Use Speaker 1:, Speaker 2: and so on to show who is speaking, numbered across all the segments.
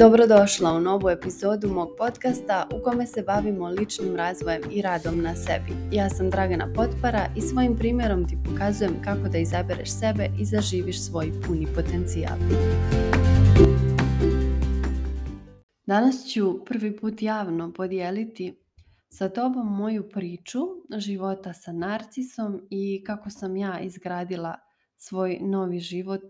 Speaker 1: Dobrodošla u novu epizodu mog podcasta u kome se bavimo ličnim razvojem i radom na sebi. Ja sam Dragana Potpara i svojim primjerom ti pokazujem kako da izabereš sebe i zaživiš svoj puni potencijal. Danas ću prvi put javno podijeliti sa tobom moju priču života sa narcisom i kako sam ja izgradila svoj novi život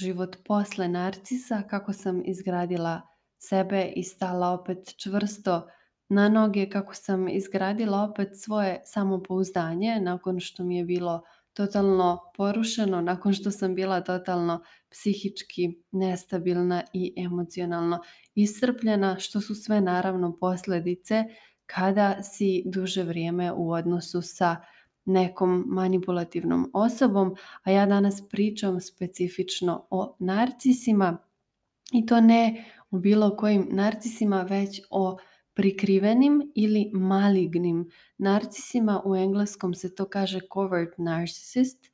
Speaker 1: život posle narcisa, kako sam izgradila sebe i stala opet čvrsto na noge, kako sam izgradila opet svoje samopouzdanje nakon što mi je bilo totalno porušeno, nakon što sam bila totalno psihički nestabilna i emocionalno iscrpljena, što su sve naravno posljedice kada si duže vrijeme u odnosu sa nekom manipulativnom osobom, a ja danas pričam specifično o narcisima i to ne u bilo kojim narcisima, već o prikrivenim ili malignim narcisima. U engleskom se to kaže covert narcissist,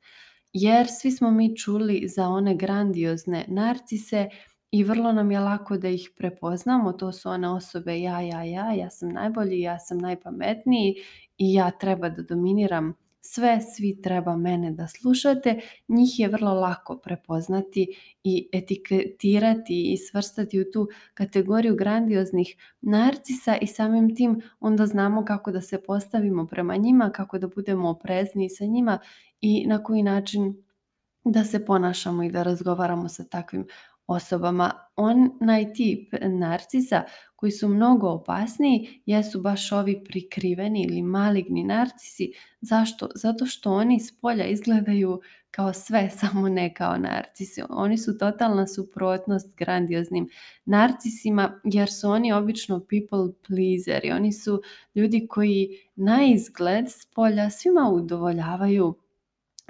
Speaker 1: jer svi smo mi čuli za one grandiozne narcise i vrlo nam je lako da ih prepoznamo. To su one osobe ja, ja, ja, ja sam najbolji, ja sam najpametniji i ja treba da dominiram sve, svi treba mene da slušate, njih je vrlo lako prepoznati i etiketirati i svrstati u tu kategoriju grandioznih narcisa i samim tim onda znamo kako da se postavimo prema njima, kako da budemo oprezni sa njima i na koji način da se ponašamo i da razgovaramo sa takvim osobama. Onaj tip narcisa koji su mnogo opasniji jesu baš ovi prikriveni ili maligni narcisi. Zašto? Zato što oni s polja izgledaju kao sve, samo ne kao narcisi. Oni su totalna suprotnost grandioznim narcisima jer su oni obično people pleaseri. Oni su ljudi koji na izgled s polja svima udovoljavaju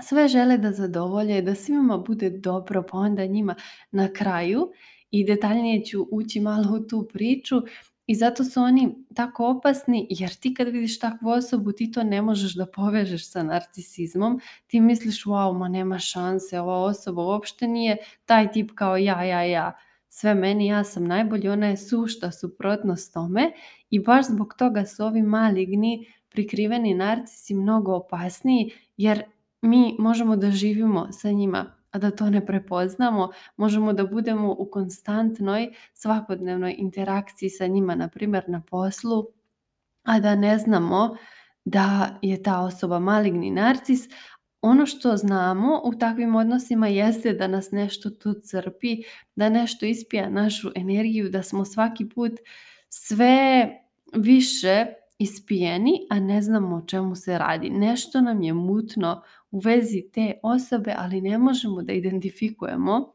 Speaker 1: sve žele da zadovolje, da svima bude dobro, pa onda njima na kraju i detaljnije ću ući malo u tu priču i zato su oni tako opasni jer ti kad vidiš takvu osobu ti to ne možeš da povežeš sa narcisizmom, ti misliš wow ma nema šanse, ova osoba uopšte nije taj tip kao ja, ja, ja, sve meni, ja sam najbolji, ona je sušta suprotnost tome i baš zbog toga su ovi maligni prikriveni narcisi mnogo opasniji jer mi možemo da živimo sa njima, a da to ne prepoznamo, možemo da budemo u konstantnoj svakodnevnoj interakciji sa njima, na primjer na poslu, a da ne znamo da je ta osoba maligni narcis, ono što znamo u takvim odnosima jeste da nas nešto tu crpi, da nešto ispija našu energiju, da smo svaki put sve više ispijeni, a ne znamo o čemu se radi. Nešto nam je mutno u vezi te osobe, ali ne možemo da identifikujemo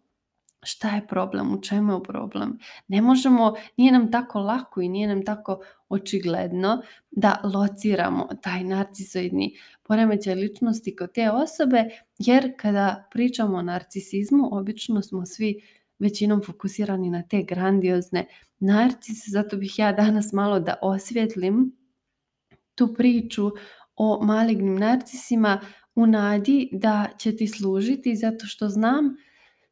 Speaker 1: šta je problem, u čemu je problem. Ne možemo, nije nam tako lako i nije nam tako očigledno da lociramo taj narcisoidni poremećaj ličnosti kod te osobe, jer kada pričamo o narcisizmu, obično smo svi većinom fokusirani na te grandiozne narcise, zato bih ja danas malo da osvjetlim tu priču o malignim narcisima u nadi da će ti služiti zato što znam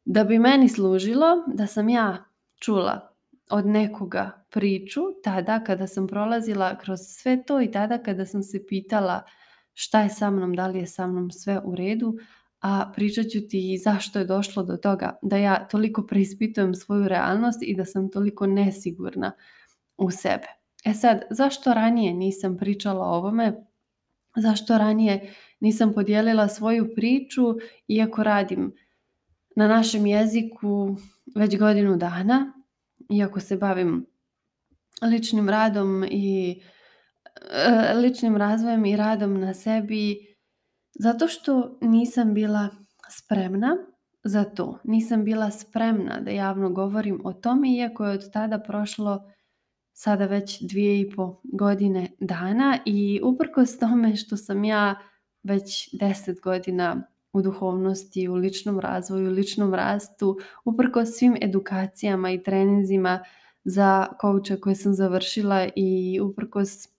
Speaker 1: da bi meni služilo da sam ja čula od nekoga priču tada kada sam prolazila kroz sve to i tada kada sam se pitala šta je sa mnom, da li je sa mnom sve u redu, a pričat ću ti i zašto je došlo do toga da ja toliko preispitujem svoju realnost i da sam toliko nesigurna u sebe. E sad, zašto ranije nisam pričala o ovome? Zašto ranije nisam podijelila svoju priču iako radim na našem jeziku već godinu dana, iako se bavim ličnim radom i e, ličnim razvojem i radom na sebi zato što nisam bila spremna za to. Nisam bila spremna da javno govorim o tome iako je od tada prošlo sada već dvije i po godine dana i uprkos tome što sam ja već deset godina u duhovnosti, u ličnom razvoju, u ličnom rastu, uprko svim edukacijama i treninzima za kouča koje sam završila i uprkos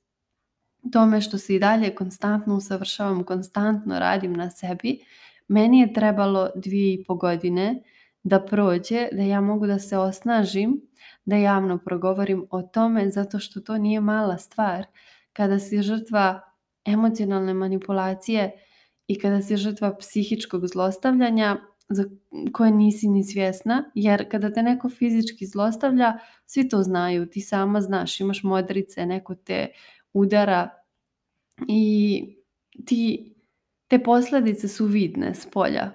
Speaker 1: tome što se i dalje konstantno usavršavam, konstantno radim na sebi, meni je trebalo dvije i po godine da prođe, da ja mogu da se osnažim, da javno progovorim o tome, zato što to nije mala stvar. Kada si žrtva emocionalne manipulacije i kada si žrtva psihičkog zlostavljanja za koje nisi ni svjesna, jer kada te neko fizički zlostavlja, svi to znaju, ti sama znaš, imaš modrice, neko te udara i ti, te posljedice su vidne s polja,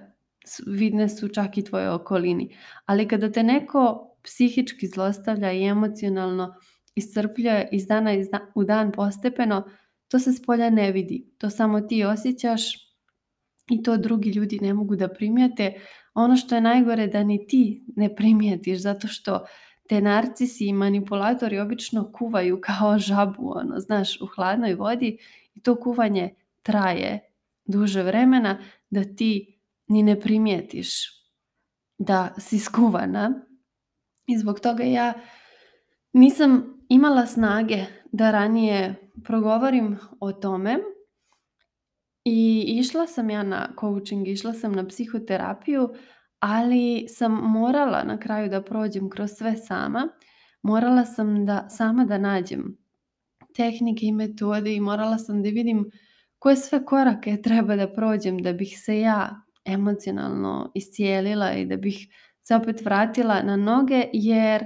Speaker 1: vidne su čak i tvoje okolini. Ali kada te neko psihički zlostavlja i emocionalno iscrpljuje iz dana u dan postepeno, to se s polja ne vidi, to samo ti osjećaš i to drugi ljudi ne mogu da primijete. Ono što je najgore da ni ti ne primijetiš zato što te narcisi i manipulatori obično kuvaju kao žabu, ono, znaš, u hladnoj vodi i to kuvanje traje duže vremena da ti ni ne primijetiš da si skuvana. I zbog toga ja nisam imala snage da ranije progovorim o tome. I išla sam ja na coaching, išla sam na psihoterapiju, ali sam morala na kraju da prođem kroz sve sama. Morala sam da sama da nađem tehnike i metode i morala sam da vidim koje sve korake treba da prođem da bih se ja emocionalno iscijelila i da bih se opet vratila na noge jer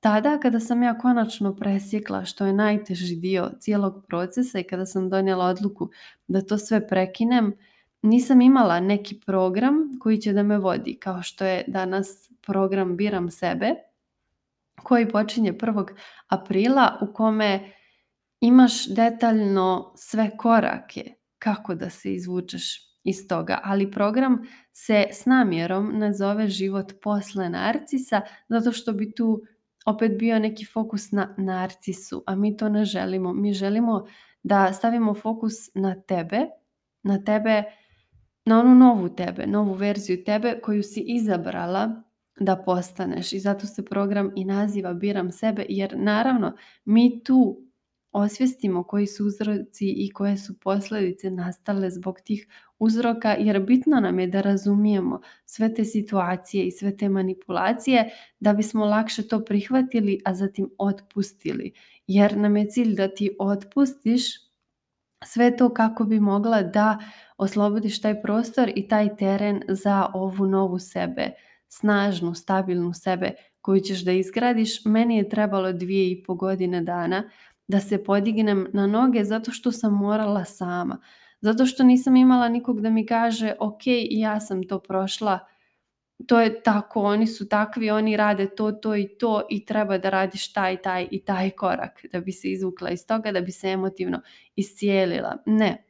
Speaker 1: tada kada sam ja konačno presjekla što je najteži dio cijelog procesa i kada sam donijela odluku da to sve prekinem, nisam imala neki program koji će da me vodi, kao što je danas program Biram sebe, koji počinje 1. aprila u kome imaš detaljno sve korake kako da se izvučeš iz toga, ali program se s namjerom nazove život posle narcisa zato što bi tu opet bio neki fokus na narcisu, a mi to ne želimo. Mi želimo da stavimo fokus na tebe, na tebe, na onu novu tebe, novu verziju tebe koju si izabrala da postaneš. I zato se program i naziva Biram sebe jer naravno mi tu osvijestimo koji su uzroci i koje su posljedice nastale zbog tih uzroka jer bitno nam je da razumijemo sve te situacije i sve te manipulacije da bismo lakše to prihvatili a zatim otpustili jer nam je cilj da ti otpustiš sve to kako bi mogla da oslobodiš taj prostor i taj teren za ovu novu sebe, snažnu, stabilnu sebe koju ćeš da izgradiš. Meni je trebalo dvije i po godine dana da se podignem na noge zato što sam morala sama. Zato što nisam imala nikog da mi kaže ok, ja sam to prošla, to je tako, oni su takvi, oni rade to, to i to i treba da radiš taj, taj i taj korak da bi se izvukla iz toga, da bi se emotivno iscijelila. Ne,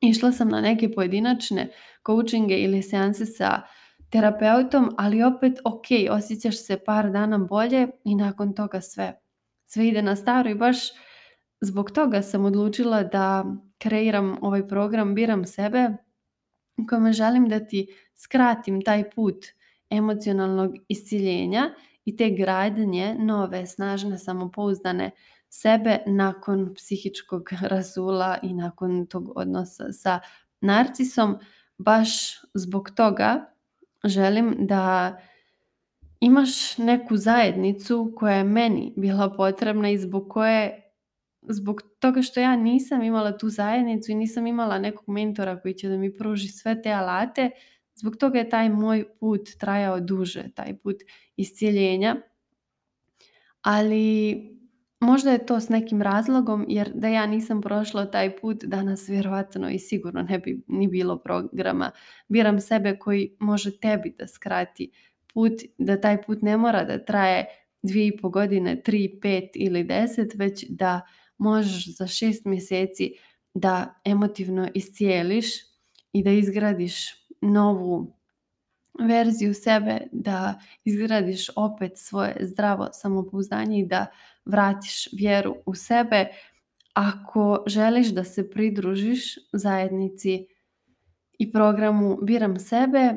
Speaker 1: išla sam na neke pojedinačne coachinge ili seanse sa terapeutom, ali opet ok, osjećaš se par dana bolje i nakon toga sve. Sve ide na staro i baš zbog toga sam odlučila da kreiram ovaj program Biram sebe u kojem želim da ti skratim taj put emocionalnog isciljenja i te gradnje nove, snažne, samopouzdane sebe nakon psihičkog rasula i nakon tog odnosa sa narcisom. Baš zbog toga želim da imaš neku zajednicu koja je meni bila potrebna i zbog koje zbog toga što ja nisam imala tu zajednicu i nisam imala nekog mentora koji će da mi pruži sve te alate, zbog toga je taj moj put trajao duže, taj put iscijeljenja. Ali možda je to s nekim razlogom, jer da ja nisam prošla taj put, danas vjerovatno i sigurno ne bi ni bilo programa. Biram sebe koji može tebi da skrati put, da taj put ne mora da traje dvije i po godine, tri, pet ili deset, već da možeš za šest mjeseci da emotivno iscijeliš i da izgradiš novu verziju sebe, da izgradiš opet svoje zdravo samopouzdanje i da vratiš vjeru u sebe. Ako želiš da se pridružiš zajednici i programu Biram sebe,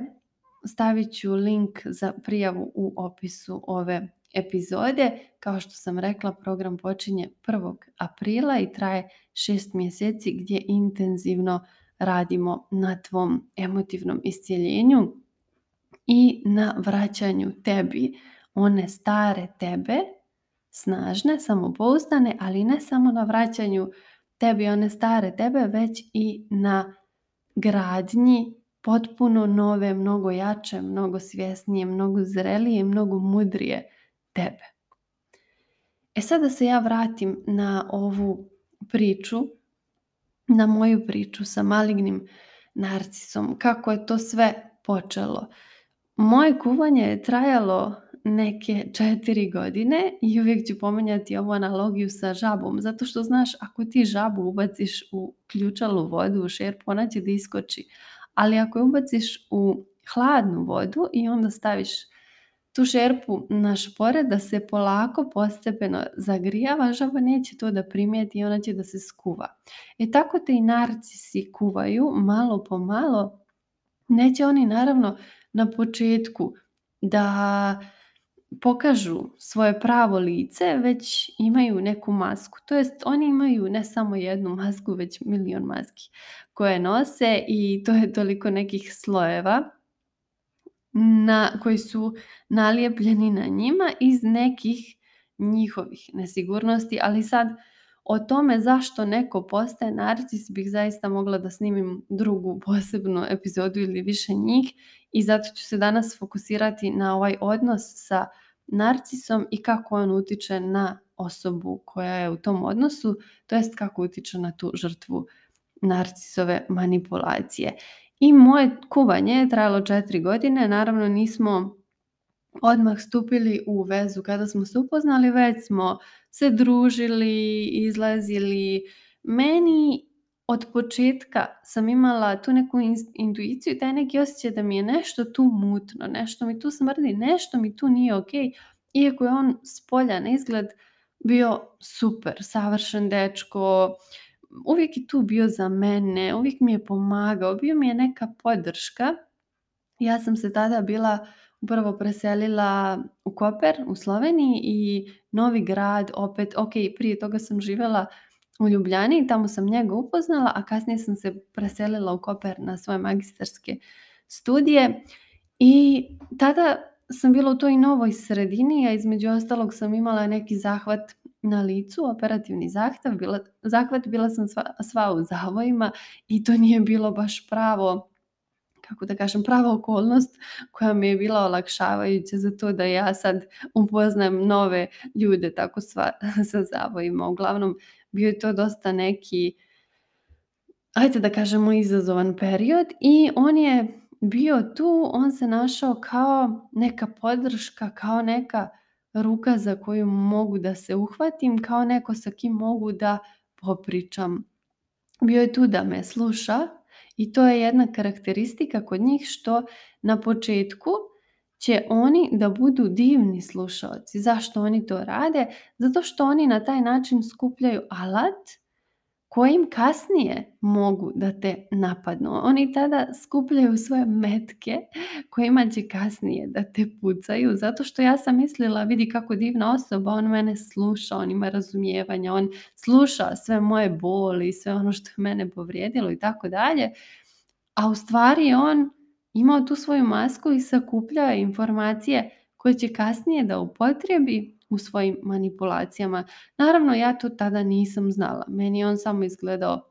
Speaker 1: stavit ću link za prijavu u opisu ove epizode. Kao što sam rekla, program počinje 1. aprila i traje 6 mjeseci gdje intenzivno radimo na tvom emotivnom iscjeljenju i na vraćanju tebi one stare tebe, snažne, samopouzdane, ali ne samo na vraćanju tebi one stare tebe, već i na gradnji potpuno nove, mnogo jače, mnogo svjesnije, mnogo zrelije, i mnogo mudrije tebe. E sad da se ja vratim na ovu priču, na moju priču sa malignim narcisom, kako je to sve počelo. Moje kuvanje je trajalo neke četiri godine i uvijek ću pominjati ovu analogiju sa žabom, zato što znaš, ako ti žabu ubaciš u ključalu vodu, u šerp, ona će da iskoči. Ali ako je ubaciš u hladnu vodu i onda staviš tu šerpu na špore da se polako postepeno zagrijava, žaba neće to da primijeti i ona će da se skuva. E tako te i narcisi kuvaju malo po malo. Neće oni naravno na početku da pokažu svoje pravo lice, već imaju neku masku. To jest oni imaju ne samo jednu masku, već milion maski koje nose i to je toliko nekih slojeva na, koji su nalijepljeni na njima iz nekih njihovih nesigurnosti, ali sad o tome zašto neko postaje narcis bih zaista mogla da snimim drugu posebnu epizodu ili više njih i zato ću se danas fokusirati na ovaj odnos sa narcisom i kako on utiče na osobu koja je u tom odnosu, to jest kako utiče na tu žrtvu narcisove manipulacije. I moje kuvanje je trajalo četiri godine. Naravno nismo odmah stupili u vezu kada smo se upoznali, već smo se družili, izlazili. Meni od početka sam imala tu neku intuiciju, taj neki osjećaj da mi je nešto tu mutno, nešto mi tu smrdi, nešto mi tu nije ok. Iako je on s na izgled bio super, savršen dečko, uvijek je tu bio za mene, uvijek mi je pomagao, bio mi je neka podrška. Ja sam se tada bila upravo preselila u Koper u Sloveniji i novi grad opet, ok, prije toga sam živjela u Ljubljani i tamo sam njega upoznala, a kasnije sam se preselila u Koper na svoje magistarske studije i tada sam bila u toj novoj sredini, a između ostalog sam imala neki zahvat na licu, operativni zahtav, bila, zahvat, bila sam sva, u zavojima i to nije bilo baš pravo, kako da kažem, prava okolnost koja mi je bila olakšavajuća za to da ja sad upoznam nove ljude tako sva, sa zavojima. Uglavnom, bio je to dosta neki, ajte da kažemo, izazovan period i on je bio tu, on se našao kao neka podrška, kao neka ruka za koju mogu da se uhvatim, kao neko sa kim mogu da popričam. Bio je tu da me sluša i to je jedna karakteristika kod njih što na početku će oni da budu divni slušaoci. Zašto oni to rade? Zato što oni na taj način skupljaju alat kojim kasnije mogu da te napadnu. Oni tada skupljaju svoje metke kojima će kasnije da te pucaju. Zato što ja sam mislila, vidi kako divna osoba, on mene sluša, on ima razumijevanja, on sluša sve moje boli, sve ono što je mene povrijedilo i tako dalje. A u stvari on imao tu svoju masku i sakuplja informacije koje će kasnije da upotrijebi u svojim manipulacijama. Naravno, ja to tada nisam znala. Meni je on samo izgledao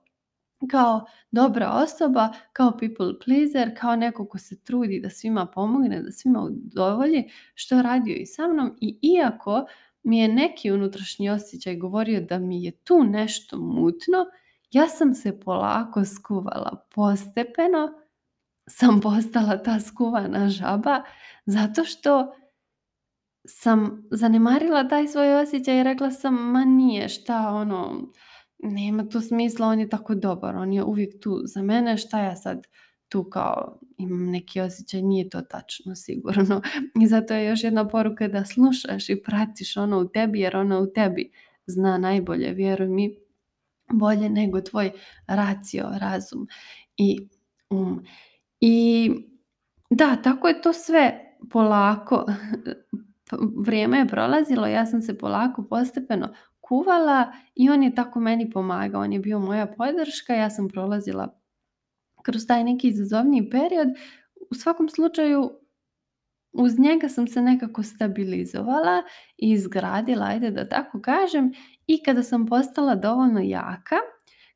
Speaker 1: kao dobra osoba, kao people pleaser, kao neko ko se trudi da svima pomogne, da svima udovolji, što je radio i sa mnom. I iako mi je neki unutrašnji osjećaj govorio da mi je tu nešto mutno, ja sam se polako skuvala postepeno, sam postala ta skuvana žaba zato što sam zanemarila taj svoj osjećaj i rekla sam, ma nije, šta ono, nema tu smisla, on je tako dobar, on je uvijek tu za mene, šta ja sad tu kao imam neki osjećaj, nije to tačno sigurno. I zato je još jedna poruka da slušaš i pratiš ono u tebi, jer ono u tebi zna najbolje, vjeruj mi, bolje nego tvoj racio, razum i um. I da, tako je to sve polako vrijeme je prolazilo, ja sam se polako postepeno kuvala i on je tako meni pomagao, on je bio moja podrška, ja sam prolazila kroz taj neki izazovniji period. U svakom slučaju uz njega sam se nekako stabilizovala i izgradila, ajde da tako kažem, i kada sam postala dovoljno jaka,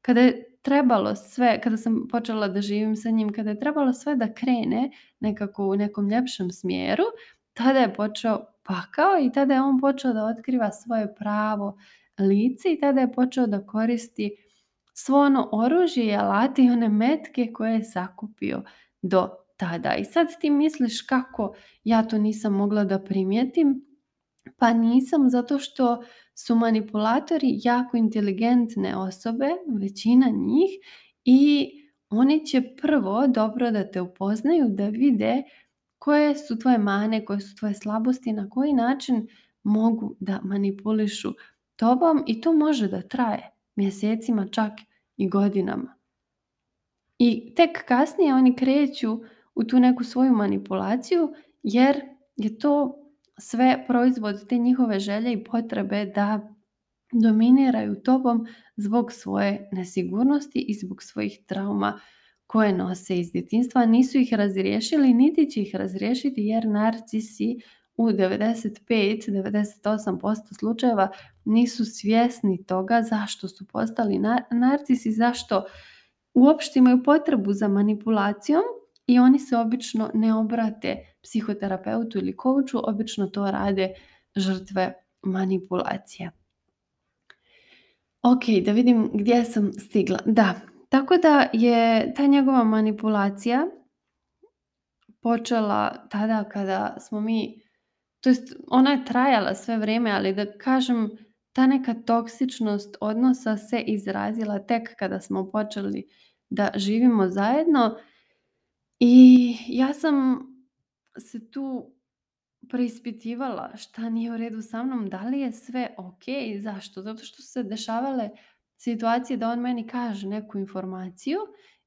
Speaker 1: kada je trebalo sve, kada sam počela da živim sa njim, kada je trebalo sve da krene nekako u nekom ljepšem smjeru, tada je počeo pa kao i tada je on počeo da otkriva svoje pravo lice i tada je počeo da koristi svo ono oružje i alate i one metke koje je sakupio do tada. I sad ti misliš kako ja to nisam mogla da primijetim, pa nisam zato što su manipulatori jako inteligentne osobe, većina njih i oni će prvo dobro da te upoznaju, da vide koje su tvoje mane, koje su tvoje slabosti, na koji način mogu da manipulišu tobom i to može da traje mjesecima, čak i godinama. I tek kasnije oni kreću u tu neku svoju manipulaciju jer je to sve proizvod te njihove želje i potrebe da dominiraju tobom zbog svoje nesigurnosti i zbog svojih trauma koje nose iz djetinstva, nisu ih razriješili, niti će ih razriješiti jer narcisi u 95-98% slučajeva nisu svjesni toga zašto su postali narcisi, zašto uopšte imaju potrebu za manipulacijom i oni se obično ne obrate psihoterapeutu ili kouču, obično to rade žrtve manipulacije. Ok, da vidim gdje sam stigla. Da, tako da je ta njegova manipulacija počela tada kada smo mi, to jest ona je trajala sve vrijeme, ali da kažem ta neka toksičnost odnosa se izrazila tek kada smo počeli da živimo zajedno i ja sam se tu preispitivala šta nije u redu sa mnom, da li je sve ok, i zašto? Zato što su se dešavale situacije da on meni kaže neku informaciju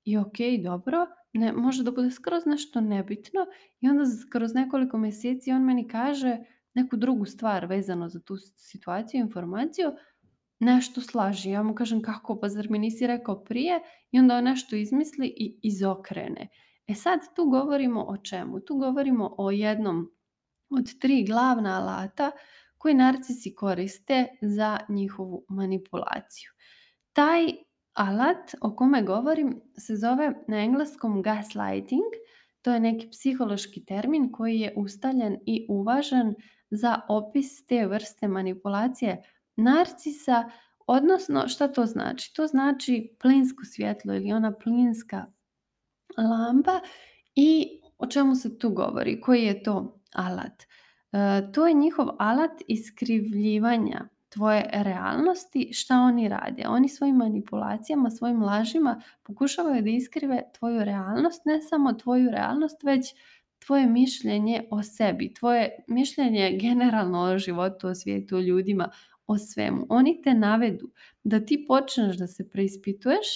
Speaker 1: i ok, dobro, ne, može da bude skroz nešto nebitno i onda kroz nekoliko mjeseci on meni kaže neku drugu stvar vezano za tu situaciju, informaciju, nešto slaži. Ja mu kažem kako, pa zar mi nisi rekao prije? I onda on nešto izmisli i izokrene. E sad tu govorimo o čemu? Tu govorimo o jednom od tri glavna alata koji narcisi koriste za njihovu manipulaciju. Taj alat o kome govorim se zove na engleskom gaslighting. To je neki psihološki termin koji je ustaljen i uvažen za opis te vrste manipulacije narcisa, odnosno šta to znači? To znači plinsko svjetlo ili ona plinska lampa i o čemu se tu govori, koji je to alat. E, to je njihov alat iskrivljivanja tvoje realnosti, šta oni rade. Oni svojim manipulacijama, svojim lažima pokušavaju da iskrive tvoju realnost, ne samo tvoju realnost, već tvoje mišljenje o sebi, tvoje mišljenje generalno o životu, o svijetu, o ljudima, o svemu. Oni te navedu da ti počneš da se preispituješ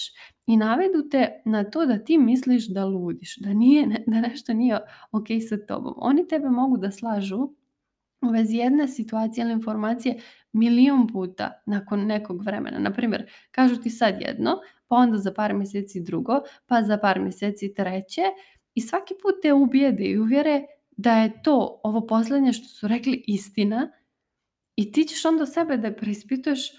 Speaker 1: i navedu te na to da ti misliš da ludiš, da, nije, da nešto nije ok sa tobom. Oni tebe mogu da slažu u vezi jedne situacije ili informacije milijun puta nakon nekog vremena. Na primjer, kažu ti sad jedno, pa onda za par mjeseci drugo, pa za par mjeseci treće i svaki put te ubijede i uvjere da je to ovo posljednje što su rekli istina i ti ćeš onda sebe da preispituješ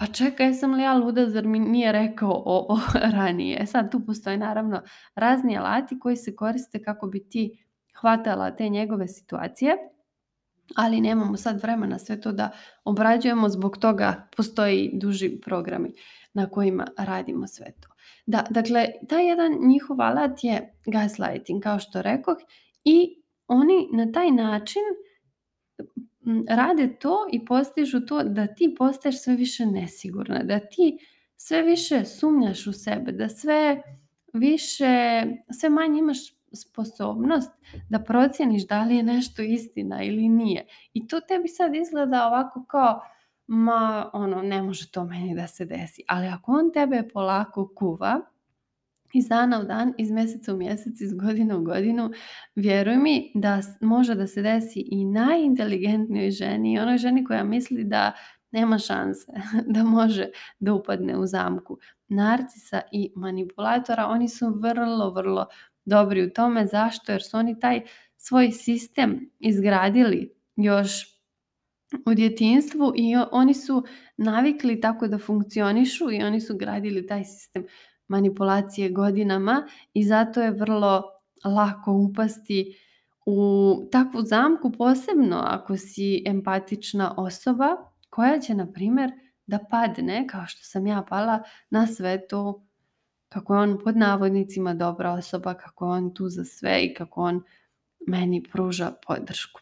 Speaker 1: pa čekaj, sam li ja luda, zar mi nije rekao ovo ranije? E sad tu postoje naravno razni alati koji se koriste kako bi ti hvatala te njegove situacije ali nemamo sad vremena sve to da obrađujemo, zbog toga postoji duži programi na kojima radimo sve to. Da, dakle, taj jedan njihov alat je gaslighting, kao što rekoh, i oni na taj način rade to i postižu to da ti postaješ sve više nesigurna, da ti sve više sumnjaš u sebe, da sve više, sve manje imaš sposobnost da procjeniš da li je nešto istina ili nije. I to tebi sad izgleda ovako kao ma ono ne može to meni da se desi. Ali ako on tebe polako kuva iz dana u dan, iz mjeseca u mjesec, iz godine u godinu, vjeruj mi da može da se desi i najinteligentnijoj ženi i onoj ženi koja misli da nema šanse da može da upadne u zamku narcisa i manipulatora, oni su vrlo, vrlo dobri u tome. Zašto? Jer su oni taj svoj sistem izgradili još u djetinstvu i oni su navikli tako da funkcionišu i oni su gradili taj sistem manipulacije godinama i zato je vrlo lako upasti u takvu zamku posebno ako si empatična osoba koja će na primjer da padne kao što sam ja pala na svetu kako je on pod navodnicima dobra osoba, kako je on tu za sve i kako on meni pruža podršku.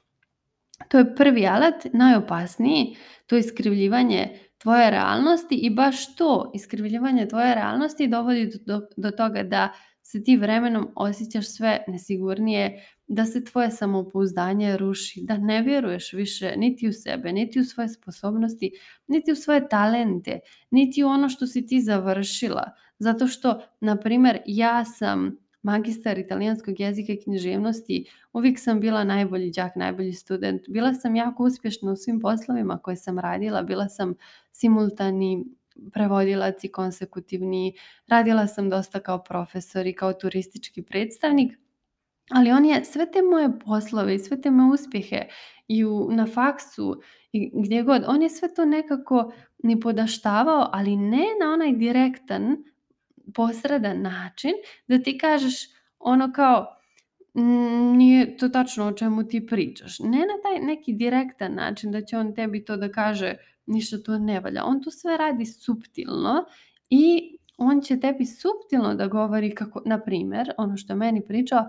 Speaker 1: To je prvi alat, najopasniji, to je iskrivljivanje tvoje realnosti i baš to iskrivljivanje tvoje realnosti dovodi do, do toga da se ti vremenom osjećaš sve nesigurnije, da se tvoje samopouzdanje ruši, da ne vjeruješ više niti u sebe, niti u svoje sposobnosti, niti u svoje talente, niti u ono što si ti završila – zato što, na primjer, ja sam magistar italijanskog jezika i književnosti, uvijek sam bila najbolji đak, najbolji student. Bila sam jako uspješna u svim poslovima koje sam radila, bila sam simultani prevodilac i konsekutivni, radila sam dosta kao profesor i kao turistički predstavnik, ali on je sve te moje poslove i sve te moje uspjehe i na faksu i gdje god, on je sve to nekako ni podaštavao, ali ne na onaj direktan posredan način da ti kažeš ono kao mm, nije to tačno o čemu ti pričaš. Ne na taj neki direktan način da će on tebi to da kaže ništa to ne valja. On to sve radi subtilno i on će tebi suptilno da govori kako, na primjer, ono što meni pričao,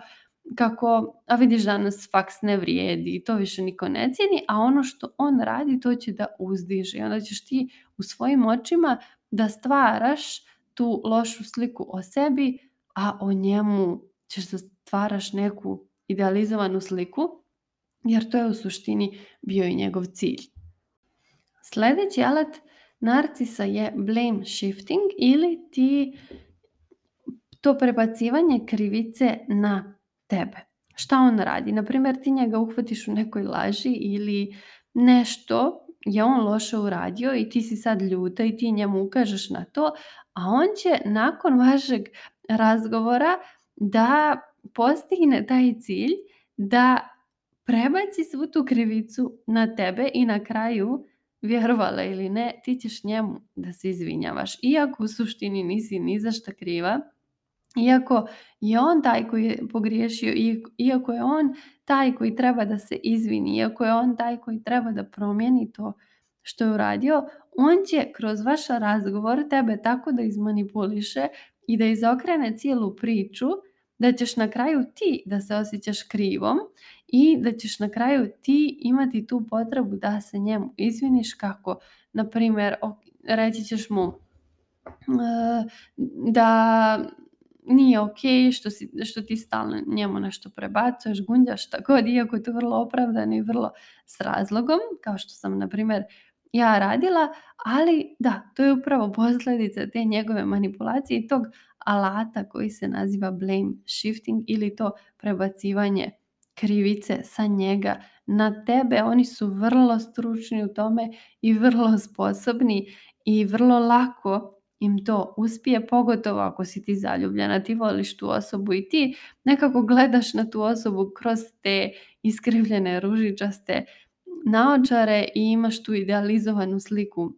Speaker 1: kako, a vidiš danas faks ne vrijedi i to više niko ne cijeni, a ono što on radi to će da uzdiže i onda ćeš ti u svojim očima da stvaraš tu lošu sliku o sebi, a o njemu ćeš da stvaraš neku idealizovanu sliku, jer to je u suštini bio i njegov cilj. Sljedeći alat narcisa je blame shifting ili ti to prebacivanje krivice na tebe. Šta on radi? Naprimjer, ti njega uhvatiš u nekoj laži ili nešto je on loše uradio i ti si sad ljuta i ti njemu ukažeš na to, a on će nakon vašeg razgovora da postigne taj cilj da prebaci svu tu krivicu na tebe i na kraju vjerovala ili ne, ti ćeš njemu da se izvinjavaš. Iako u suštini nisi ni za šta kriva, iako je on taj koji je pogriješio, iako je on taj koji treba da se izvini, iako je on taj koji treba da promijeni to što je uradio, on će kroz vaš razgovor tebe tako da izmanipuliše i da izokrene cijelu priču da ćeš na kraju ti da se osjećaš krivom i da ćeš na kraju ti imati tu potrebu da se njemu izviniš kako, na primjer, reći ćeš mu e, da nije ok što, si, što ti stalno njemu nešto prebacuješ, gunđaš, šta god, iako to vrlo opravdano i vrlo s razlogom, kao što sam, na primjer, ja radila, ali da, to je upravo posljedica te njegove manipulacije i tog alata koji se naziva blame shifting ili to prebacivanje krivice sa njega na tebe. Oni su vrlo stručni u tome i vrlo sposobni i vrlo lako im to uspije, pogotovo ako si ti zaljubljena, ti voliš tu osobu i ti nekako gledaš na tu osobu kroz te iskrivljene ružičaste naočare i imaš tu idealizovanu sliku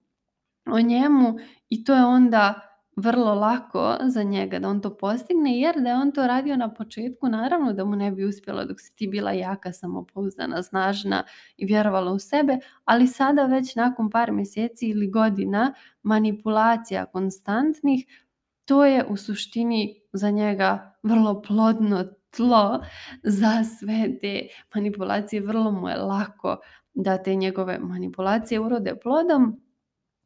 Speaker 1: o njemu i to je onda vrlo lako za njega da on to postigne jer da je on to radio na početku naravno da mu ne bi uspjelo dok si ti bila jaka, samopouzdana, snažna i vjerovala u sebe, ali sada već nakon par mjeseci ili godina manipulacija konstantnih to je u suštini za njega vrlo plodno tlo za sve te manipulacije, vrlo mu je lako da te njegove manipulacije urode plodom,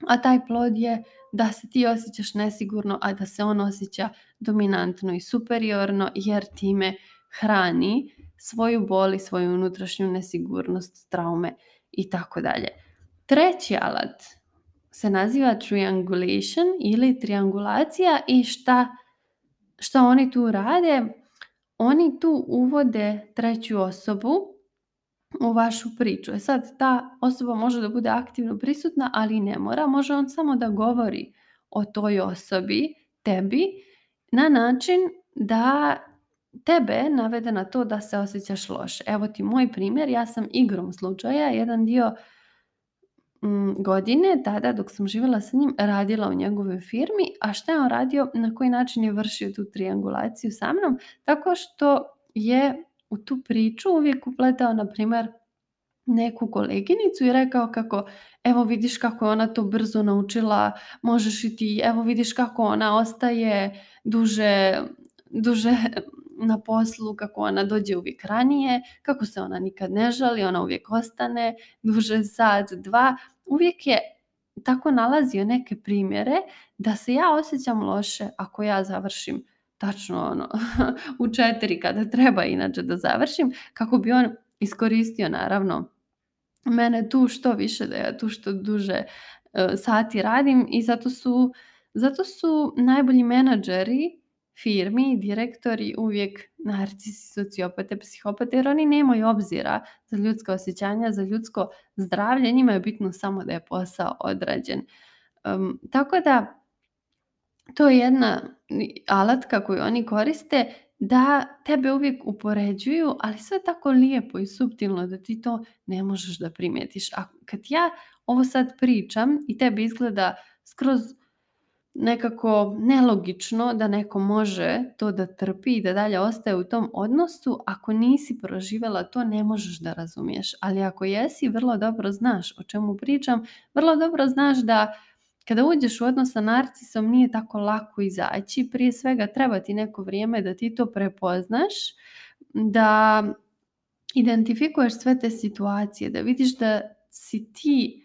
Speaker 1: a taj plod je da se ti osjećaš nesigurno, a da se on osjeća dominantno i superiorno jer time hrani svoju bol svoju unutrašnju nesigurnost, traume i tako dalje. Treći alat se naziva triangulation ili triangulacija i šta, šta oni tu rade? Oni tu uvode treću osobu u vašu priču. E sad, ta osoba može da bude aktivno prisutna, ali ne mora. Može on samo da govori o toj osobi, tebi, na način da tebe navede na to da se osjećaš loše. Evo ti moj primjer, ja sam igrom slučaja jedan dio mm, godine, tada dok sam živjela sa njim, radila u njegovoj firmi, a što je on radio, na koji način je vršio tu triangulaciju sa mnom, tako što je u tu priču uvijek upletao, na primjer, neku koleginicu i rekao kako evo vidiš kako je ona to brzo naučila, možeš i ti, evo vidiš kako ona ostaje duže, duže na poslu, kako ona dođe uvijek ranije, kako se ona nikad ne žali, ona uvijek ostane duže sad, dva. Uvijek je tako nalazio neke primjere da se ja osjećam loše ako ja završim tačno ono, u četiri kada treba inače da završim, kako bi on iskoristio naravno mene tu što više, da ja tu što duže e, sati radim i zato su, zato su najbolji menadžeri firmi, direktori uvijek narcisi, sociopate, psihopate, jer oni nemaju obzira za ljudska osjećanja, za ljudsko zdravlje, njima je bitno samo da je posao odrađen. tako da to je jedna alatka koju oni koriste da tebe uvijek upoređuju, ali sve tako lijepo i suptilno da ti to ne možeš da primijetiš. A kad ja ovo sad pričam i tebi izgleda skroz nekako nelogično da neko može to da trpi i da dalje ostaje u tom odnosu, ako nisi proživjela to ne možeš da razumiješ. Ali ako jesi, vrlo dobro znaš o čemu pričam, vrlo dobro znaš da kada uđeš u odnos sa narcisom nije tako lako izaći. Prije svega treba ti neko vrijeme da ti to prepoznaš, da identifikuješ sve te situacije, da vidiš da si ti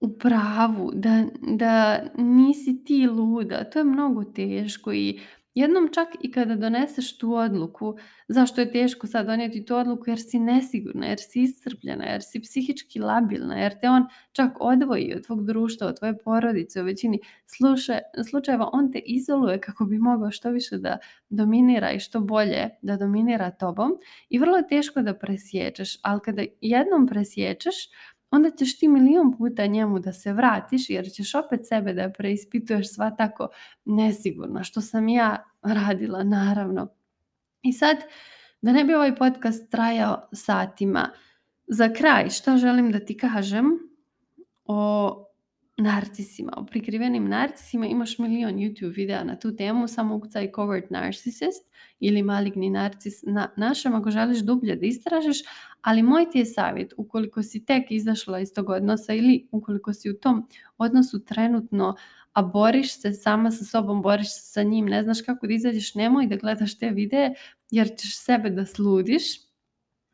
Speaker 1: u pravu, da, da nisi ti luda. To je mnogo teško i Jednom čak i kada doneseš tu odluku, zašto je teško sad donijeti tu odluku jer si nesigurna, jer si iscrpljena, jer si psihički labilna, jer te on čak odvoji od tvog društva, od tvoje porodice, u većini slučajeva on te izoluje kako bi mogao što više da dominira i što bolje da dominira tobom i vrlo je teško da presječeš, ali kada jednom presječeš, onda ćeš ti milijun puta njemu da se vratiš jer ćeš opet sebe da preispituješ sva tako nesigurna što sam ja radila naravno. I sad da ne bi ovaj podcast trajao satima, za kraj što želim da ti kažem o narcisima, o prikrivenim narcisima imaš milion YouTube videa na tu temu, samo ukucaj covert narcissist ili maligni narcis na našem ako želiš dublje da istražiš, ali moj ti je savjet, ukoliko si tek izašla iz tog odnosa ili ukoliko si u tom odnosu trenutno a boriš se sama sa sobom, boriš se sa njim, ne znaš kako da izađeš, nemoj da gledaš te videe jer ćeš sebe da sludiš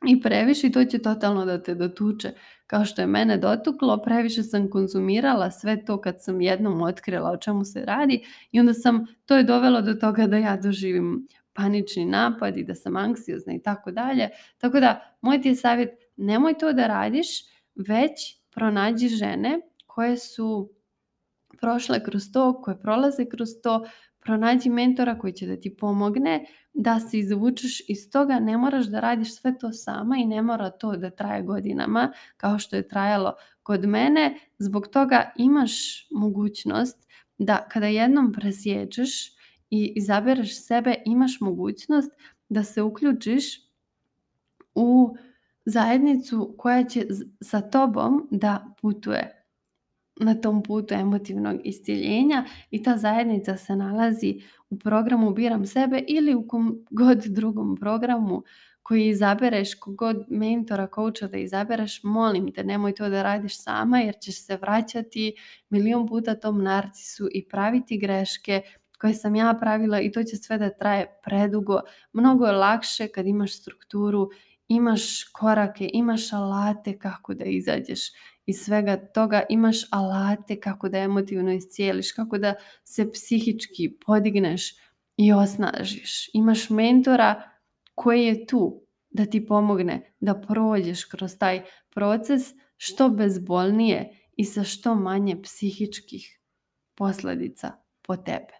Speaker 1: i previše i to će totalno da te dotuče kao što je mene dotuklo, previše sam konzumirala sve to kad sam jednom otkrila o čemu se radi i onda sam, to je dovelo do toga da ja doživim panični napad i da sam anksiozna i tako dalje. Tako da, moj ti je savjet, nemoj to da radiš, već pronađi žene koje su prošle kroz to, koje prolaze kroz to, pronađi mentora koji će da ti pomogne da se izvučeš iz toga, ne moraš da radiš sve to sama i ne mora to da traje godinama kao što je trajalo kod mene. Zbog toga imaš mogućnost da kada jednom presjeđeš i izabereš sebe, imaš mogućnost da se uključiš u zajednicu koja će sa tobom da putuje na tom putu emotivnog isciljenja i ta zajednica se nalazi u programu Biram sebe ili u kom god drugom programu koji izabereš, kogod mentora, coacha da izabereš, molim te nemoj to da radiš sama jer ćeš se vraćati milion puta tom narcisu i praviti greške koje sam ja pravila i to će sve da traje predugo. Mnogo je lakše kad imaš strukturu, imaš korake, imaš alate kako da izađeš i svega toga imaš alate kako da emotivno iscijeliš, kako da se psihički podigneš i osnažiš. Imaš mentora koji je tu da ti pomogne da prođeš kroz taj proces što bezbolnije i sa što manje psihičkih posljedica po tebe.